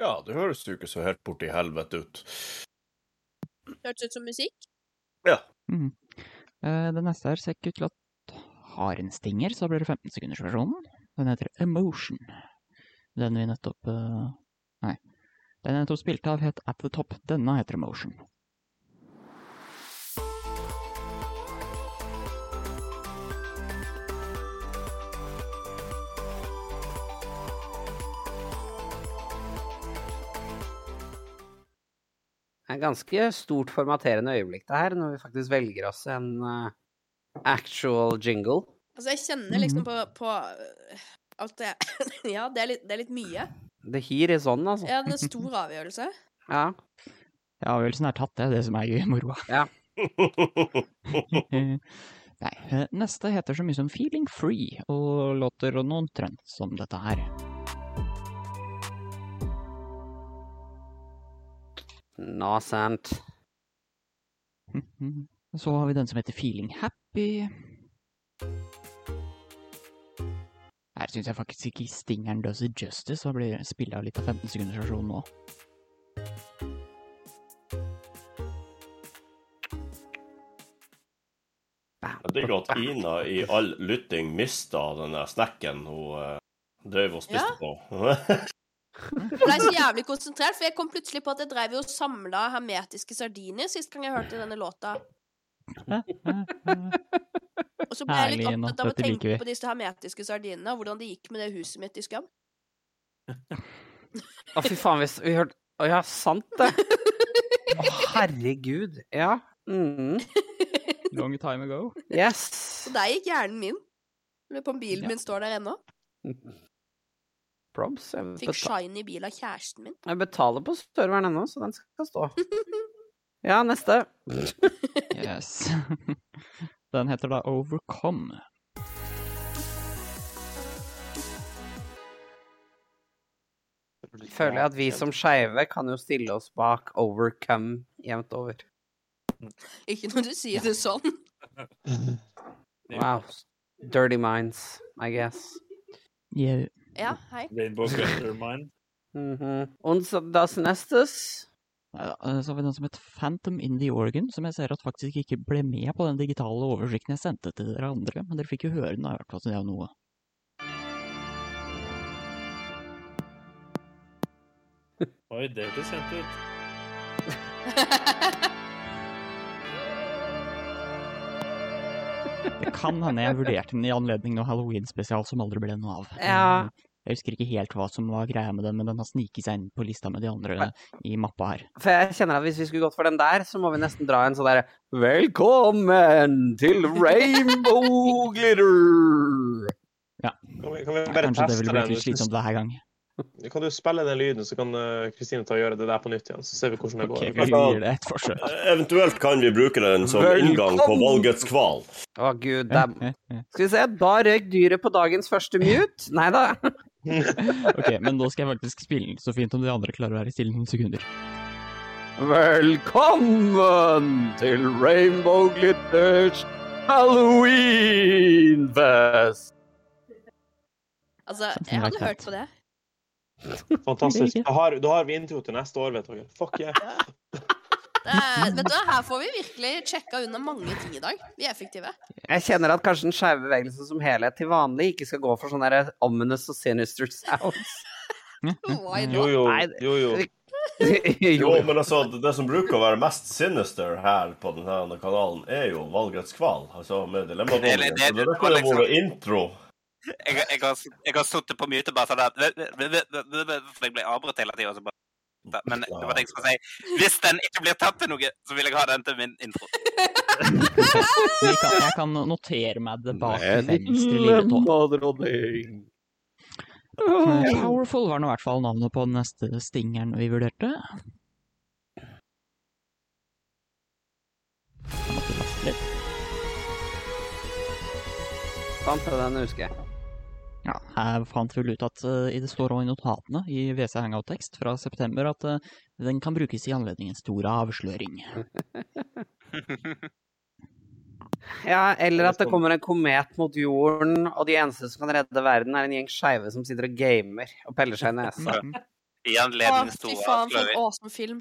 Ja, det høres jo ikke så helt borti helvete ut. Hørtes ut som musikk. Ja. Mhm. Eh, Den neste her ser ikke ut til at har en stinger, så blir det 15 sekunders versjonen. Den heter Emotion. Den vi nettopp eh, Nei. Den jeg nettopp spilte av, het At the Top. Denne heter Emotion. Er ganske stort formaterende øyeblikk det her, når vi faktisk velger oss en uh, actual jingle. Altså, jeg kjenner liksom på, på øh, alt det [laughs] Ja, det er litt, det er litt mye. The hir is on, altså. Ja, det er en [laughs] stor avgjørelse. Ja. Ja, avgjørelsen er tatt, det er det som er gøy moroa. Ja. [laughs] Nei, eh, neste heter så mye som Feeling Free, og låter noen trønt som dette her. Nå, sant. Mhm. Så har vi den som heter Feeling Happy. Her syns jeg faktisk ikke stingeren does it justice, og blir spilla litt av 15 sekunders versjon nå. Jeg digger at Ina i all lytting mista den der snekken hun eh, drev og spiste Ja. på. [laughs] Jeg ble så jævlig konsentrert, for jeg kom plutselig på at jeg drev jo og samla hermetiske sardiner sist gang jeg hørte denne låta. Og så ble jeg litt opptatt av å tenke på disse hermetiske sardinene, og hvordan det gikk med det huset mitt i Skam. Å, fy faen, hvis vi hørte Å ja, sant det! Å, herregud. Ja. Mm. Long time ago. Yes. Så der gikk hjernen min. På bilen Ja. min står der ennå. [laughs] Probs. Jeg, Fikk shiny bil av kjæresten min. jeg betaler på serveren ennå, så den skal stå. [laughs] Ja, neste. Yes. [laughs] Den heter da Overcome. Føler jeg at vi som skeive kan jo stille oss bak overcome jevnt over. Ikke når du sier det sånn. Wow. Dirty minds, I guess. Yeah. Ja, hei. Rainbow Gutter Mine. [laughs] Mhm. Und so das nestes? Eh, Så har vi den som het Phantom in the Organ, som jeg ser at faktisk ikke ble med på den digitale oversikten jeg sendte til dere andre. Men dere fikk jo høre den, i hvert fall, så det er jo noe. Oi, det hørtes kjent ut. [laughs] Det kan hende jeg vurderte den i anledning noe Halloween-spesial som aldri ble noe av. Ja. Eh, Jeg husker ikke helt hva som var greia med den, men den har sniket seg inn på lista med de andre i mappa her. For jeg kjenner at hvis vi skulle gått for den der, så må vi nesten dra en sånn derre Velkommen til Rainbow Glitter! Kan vi, kan vi bare Kanskje det teste ville blitt den? litt slitsomt hver gang. [laughs] Kan du spille den lyden, så kan eh, Kristine ta og gjøre det der på nytt igjen? Så ser vi hvordan det går. går. vi gir det et forsøk. Eventuelt kan vi bruke den som inngang på valgets kval. Å, gud. Det er... Skal vi se. Da røyk dyret på dagens første mute. Nei da. [laughs] Ok, men nå skal jeg faktisk spille den så fint om de andre klarer å være stille noen sekunder. Velkommen til Rainbow Glitters halloweenfest! Altså, jeg hadde hørt på det. [laughs] Fantastisk. Da har, da har vi intro til neste år, vet dere. Fuck yeah. det er, vet du, her får vi virkelig sjekka unna mange ting i dag. Vi er effektive. Jeg kjenner at kanskje den skeive bevegelsen som helhet til vanlig ikke skal gå for sånne der ominous og sinister sounds. Jo, jo. Jo, jo. Jo, men altså, det, det som bruker å være mest sinister her på denne kanalen, er jo Valgrets kval. Altså med Det- det, det- det, det det var kunne liksom- vært intro. Jeg, jeg, har, jeg har sittet på mute bare sånn at For jeg ble avbrutt hele tida. Men det var det jeg skulle si. Hvis den ikke blir tatt til noe, så vil jeg ha den til min intro. Jeg kan, jeg kan notere meg det bak venstre lille. Powerful var nå i hvert fall navnet på den neste stingeren vi vurderte. Jeg måtte laste den husker jeg. Ja, jeg fant vel ut at eh, det står også i notatene i WC Hangout-tekst fra september at uh, den kan brukes i anledning en stor avsløring. [laughs] Ja, eller at det kommer en komet mot jorden, og de eneste som kan redde verden, er en gjeng skeive som sitter og gamer og peller seg i nesa. [laughs] I anledning store avsløring. awesome film.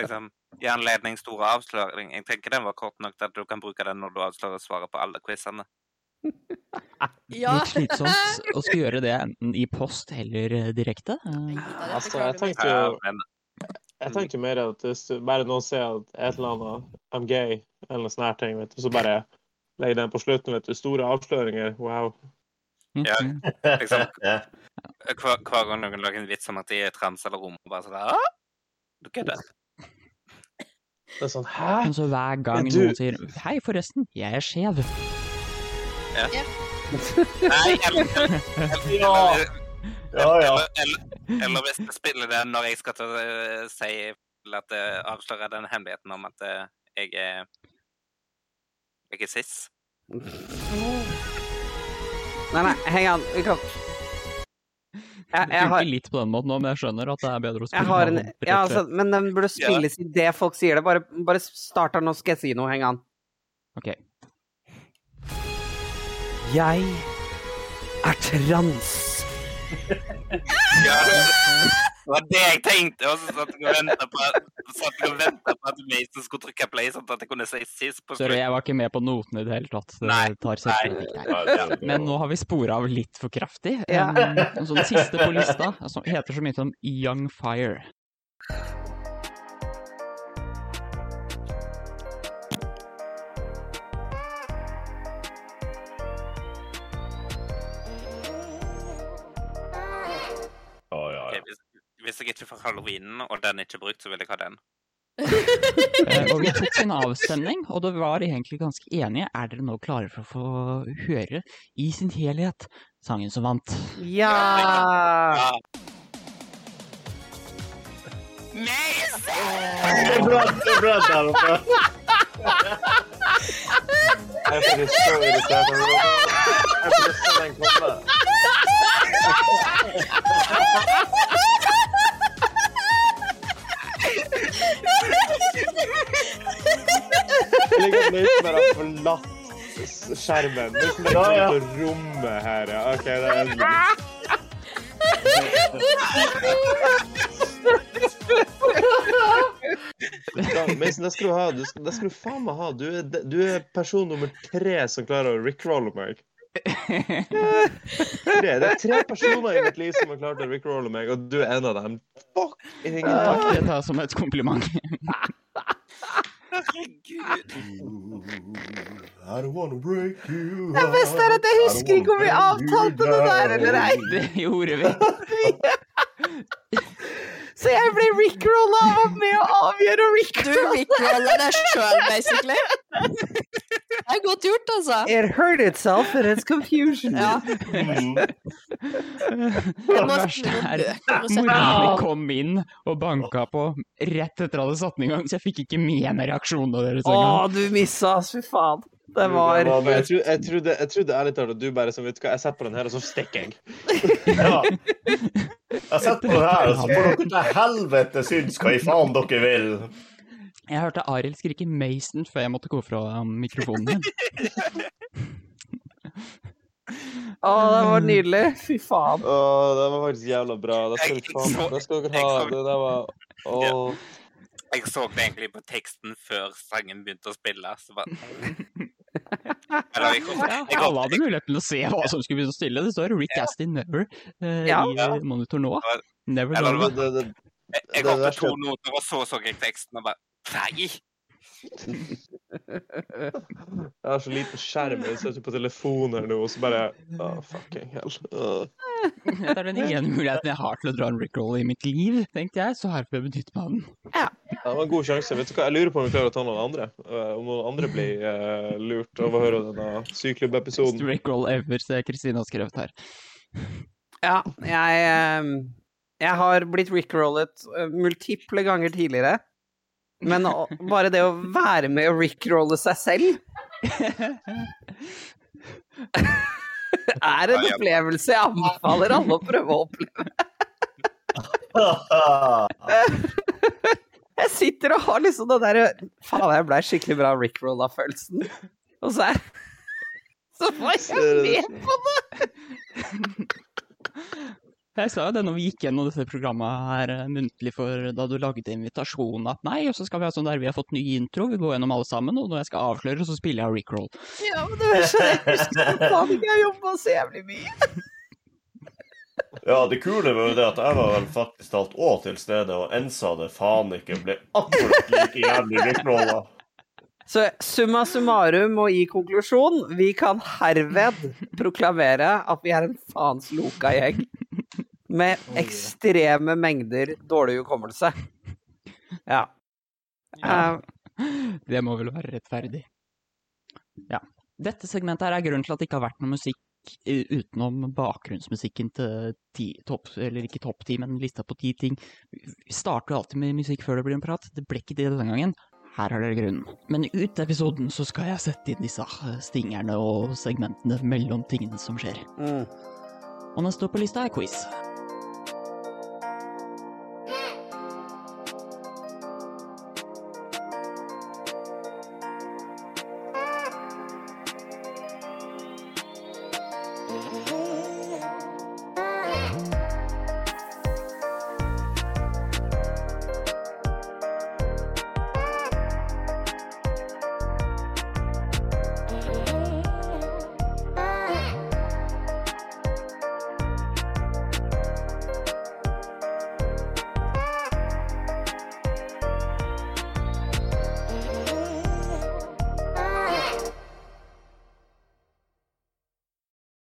Liksom, I anledning store avsløring. Jeg tenker den var kort nok til at du kan bruke den når du avslører svaret på alle quizene. [laughs] Ja. Litt slitsomt [laughs] å skulle gjøre det enten i post eller eh, direkte. Altså, jeg tenkte jo Jeg tenker mer at hvis du, bare noen sier at et eller annet I'm gay, eller noe sånne her ting, vet du, så bare legg den på slutten, vet du. Store avsløringer. Wow. Ja. mhm. liksom, [laughs] hver, hver gang noen lager en vits om at de er trans eller homo, bare sånn ah, Du kødder. Det er sånn Hæ? Men så hver gang noen sier 'hei, forresten, jeg er skjev', Nei, [laughs] eller, eller, Ja. eller, Ja, ja. eller, hvis jeg spiller det når jeg skal til å eh, si at jeg avslører den hemmeligheten om at eh, jeg er jeg er cis. Nei, nei, heng an. Vi kan Jeg, jeg har, Funker litt på den måten nå, men jeg skjønner at det er bedre å spille har en ja, altså. Men den burde spilles i det folk sier det. Bare, bare start her, nå skal jeg si noe. Heng an. Ok. Jeg er trans. Ja, det var det jeg tenkte. Og så satt jeg og venta på, på at Mason skulle trykke play, sånn at jeg kunne si sist. på Sorry, jeg var ikke med på notene i det hele tatt. Det Nei, Men nå har vi spora av litt for kraftig. Ja. Um, så den siste på lista som heter så mye som Young Fire. Hvis, jeg ikke får halloweenen, og den ikke er brukt, så vil jeg ha den. [laughs] Eh, og vi tok en avstemning, og det var egentlig ganske enige. Er dere nå klare for å få høre i sin helhet sangen som vant? Ja! Ja. Mason! Det er bra, det er bra der oppe. Jeg faktisk så irritert over det. Jeg får lyst til den komme. Har forlatt skjermen. det er Ja, ja. rommet her, ja. OK, det er. Ja, Mason, det skal du ha. Du skal, det skal du faen meg ha. Du er, du er person nummer tre som klarer å rickrolle meg. Tre. Det er tre personer i mitt liv som har klart å rickrolle meg, og du er en av dem. Fuck! Ingen Takk, jeg det tar som et kompliment. [laughs] Herregud. I don't wanna break you Det beste er at jeg husker ikke om vi avtalte det der eller ei. Det gjorde vi. [laughs] Så jeg ble rickrolla og var med å avgjøre Du rickroll. rickroller deg sjøl, basically. Det er godt gjort, altså. It hurt itself in its confusion. Ja. Mm. Det verste er mora kom inn og banka på rett etter at jeg hadde satt den i gang, så jeg fikk ikke med meg reaksjonene deres Å, du missa, fy faen. Det var Jeg, trodde, jeg, trodde, jeg trodde ærlig talt at du bare som, vet du hva, jeg setter på den her, og så stikker jeg. Ja. Jeg setter på den her, og så får dere til helvete synes hva i faen dere vil. Jeg hørte Arild skrike Mason før jeg måtte gå fra mikrofonen min. Å, det var nydelig. [laughs] Fy faen. Å, det var faktisk jævla bra. Det skal, faen, det skal dere ha. Det der var Åh. Jeg så det egentlig på teksten før sangen begynte å spille. Så bare... Jeg, Ja, alle hadde muligheten til å se hva som skulle begynne å stille. Det står Rick Astin Never eh, Ja. i eh, monitor nå. Never Eller Gonna Det, det, det, jeg, jeg Det hørte verste- to noter, og så så jeg teksten og bare Nei! jeg [laughs] har så liten skjerm. Jeg sitter på telefonen her nå, og så bare oh, fucking hell. Det er den ene muligheten jeg har til å dra en Rickroll i mitt liv, tenkte jeg, så her får jeg benytte meg av den. Ja, det var en god sjanse. Vet du hva, Jeg lurer på om vi klarer å ta noen andre. Eh, om noen andre blir uh, lurt av å høre denne syklubbepisoden. Best Rickroll ever, ser Kristina har skrevet her. Ja, jeg eh, Jeg har blitt rickrollet multiple ganger tidligere. Men bare det å være med og rickrolle seg selv er en opplevelse jeg anbefaler alle å prøve å oppleve. Jeg sitter og har liksom den derre Faen, jeg blei skikkelig bra rickrolla-følelsen. Og så er Så var jeg med på det! Jeg sa jo det når vi gikk gjennom dette programmet her eh, muntlig for da du lagde invitasjonen, at nei, og så skal vi ha sånn der vi har fått ny intro, vi går gjennom alle sammen, og når jeg skal avsløre, så spiller jeg Rickroll. Ja, men det var så jeg husker faen ikke jeg jobba så jævlig mye. Ja, det kule var jo det at jeg var vel faktisk talt òg til stede, og Ensa det faen ikke ble akkurat like jævlig rickrolla. Så summa summarum og i konklusjon, vi kan herved proklamere at vi er en faens loka gjeng. Med ekstreme mengder dårlig hukommelse. Ja. ja. Det må vel være rettferdig. Ja. Dette segmentet her er grunnen til at det ikke har vært noe musikk eh, utenom bakgrunnsmusikken til ti, topp, eller ikke topp ti, men lista på ti ting. Vi starter jo alltid med musikk før det blir en prat. Det ble ikke det denne gangen. Her har dere grunnen. Men ut episoden så skal jeg sette inn disse eh, stingerne og segmentene mellom tingene som skjer. mm. Og neste opp på lista er quiz.